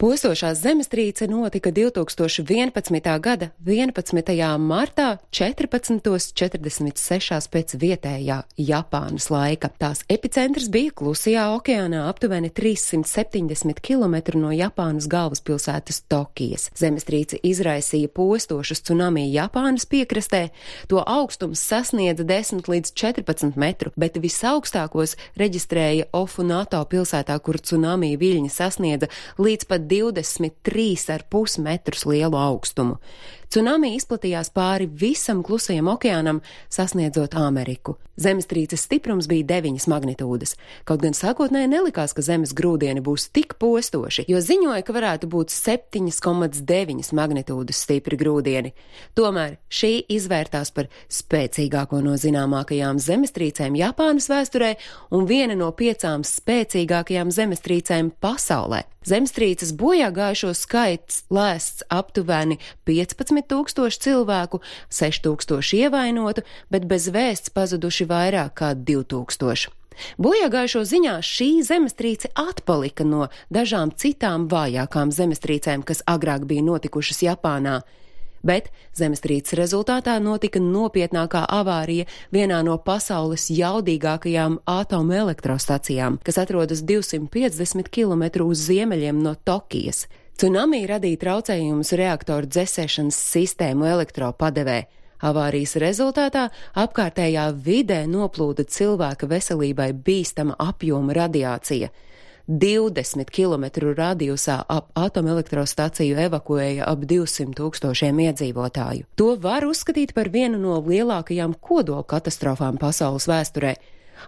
Postošā zemestrīce notika 2011. gada 11. martā 14.46 pēc vietējā Japānas laika. Tās epicentrs bija Klusajā okeānā aptuveni 370 km no Japānas galvaspilsētas Tokijas. Zemestrīce izraisīja postošus tsunami Japānas piekrastē, to augstums sasniedza 10 līdz 14 metru, bet visaugstākos reģistrēja Ofunato pilsētā, kur tsunami viļņi sasniedza līdz pat 23,5 metrus lielu augstumu. Tsunami izplatījās pāri visam klusajam okeānam, sasniedzot Ameriku. Zemestrīces stiprums bija 9 magnitūdas, kaut gan sākotnēji nelikās, ka zemes grūdieni būs tik postoši, jo ziņoja, ka varētu būt 7,9 magnitūdas stipri grūdieni. Tomēr šī izvērtās par spēcīgāko no zināmākajām zemestrīcēm Japānas vēsturē un viena no piecām spēcīgākajām zemestrīcēm pasaulē. Zemestrīces bojā gājušo skaits lēsts aptuveni 15 tūkstoši cilvēku, 6 tūkstoši ievainotu, bet bez vēsts pazuduši vairāk kā 2000. Bojāgājušo ziņā šī zemestrīce atpalika no dažām citām vājākām zemestrīcēm, kas agrāk bija notikušas Japānā bet zemestrīces rezultātā notika nopietnākā avārija vienā no pasaules jaudīgākajām atomelektrostacijām, kas atrodas 250 km uz ziemeļiem no Tokijas. Tsunami radīja traucējumus reaktoru dzēsēšanas sistēmu elektropadevē. Avārijas rezultātā apkārtējā vidē noplūda cilvēka veselībai bīstama apjoma radiācija. 20 km radiusā ap atomelektrostaciju evakuēja ap 200 tūkstošiem iedzīvotāju. To var uzskatīt par vienu no lielākajām kodola katastrofām pasaules vēsturē.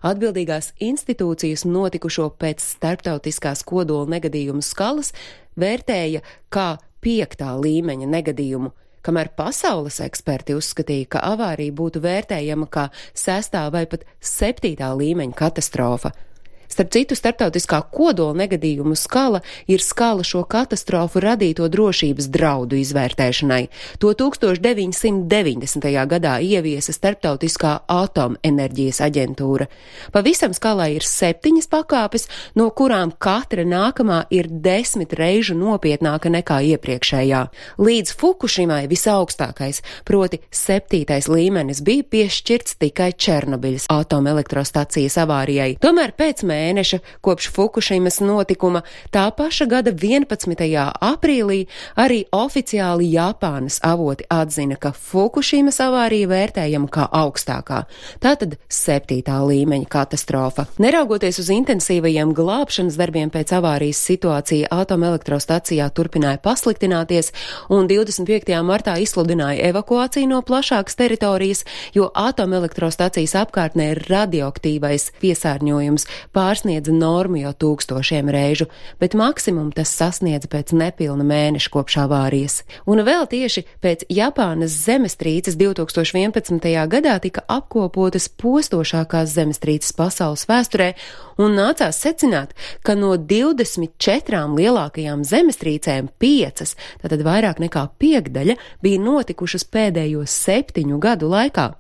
Atbildīgās institūcijas notikušo pēc starptautiskās kodola negadījumu skalas vērtēja kā piektā līmeņa negadījumu, kamēr pasaules eksperti uzskatīja, ka avārija būtu vērtējama kā sestā vai pat septītā līmeņa katastrofa. Starp citu, starptautiskā kodola negadījumu skala ir skala šo katastrofu radīto drošības draudu izvērtēšanai. To 1990. gadā ieviesa Starptautiskā atomenerģijas aģentūra. Pavisam skalā ir septiņas pakāpes, no kurām katra nākamā ir desmit reižu nopietnāka nekā iepriekšējā. Līdz Fukušimai visaugstākais, proti septītais līmenis, bija piešķirts tikai Černobiļas atomelektrostacijas avārijai. Tomēr pēc mēneša mēneša kopš Fukušimas notikuma, tā paša gada 11. aprīlī arī oficiāli Japānas avoti atzina, ka Fukušimas avārija vērtējama kā augstākā, tātad septītā līmeņa katastrofa. Neraugoties uz intensīvajiem glābšanas darbiem pēc avārijas situācija atomelektrostacijā turpināja pasliktināties, un 25. martā izsludināja evakuāciju no plašākas teritorijas, jo atomelektrostacijas apkārtnē ir radioaktīvais piesārņojums pār pārsniedza normu jau tūkstošiem reižu, bet maksimumu tas sasniedza pēc nepilna mēneša kopš avārijas. Un vēl tieši pēc Japānas zemestrīces 2011. gadā tika apkopotas postošākās zemestrīces pasaules vēsturē, un nācās secināt, ka no 24 lielākajām zemestrīcēm piecas, tātad vairāk nekā piekdaļa, bija notikušas pēdējo septiņu gadu laikā.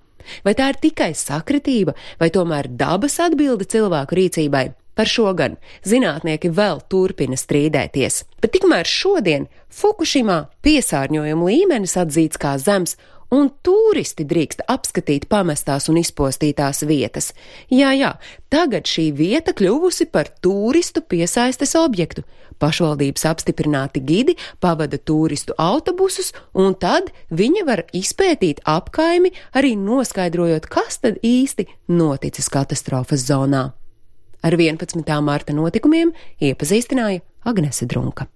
Vai tā ir tikai sakritība, vai tomēr dabas atbilde cilvēku rīcībai? Par šo gan zinātnieki vēl turpina strīdēties. Bet tikmēr šodien Fukushimā piesārņojuma līmenis atzīts kā zems, un turisti drīkst apskatīt pamestās un izpostītās vietas. Jā, jā, tagad šī vieta kļuvusi par turistu piesaistes objektu. Pašvaldības apstiprināti gidi pavada turistu autobusus, un tad viņi var izpētīt apkaimi, arī noskaidrojot, kas tad īsti noticis katastrofas zonā. Ar 11. mārta notikumiem iepazīstināja Agnese Drunka.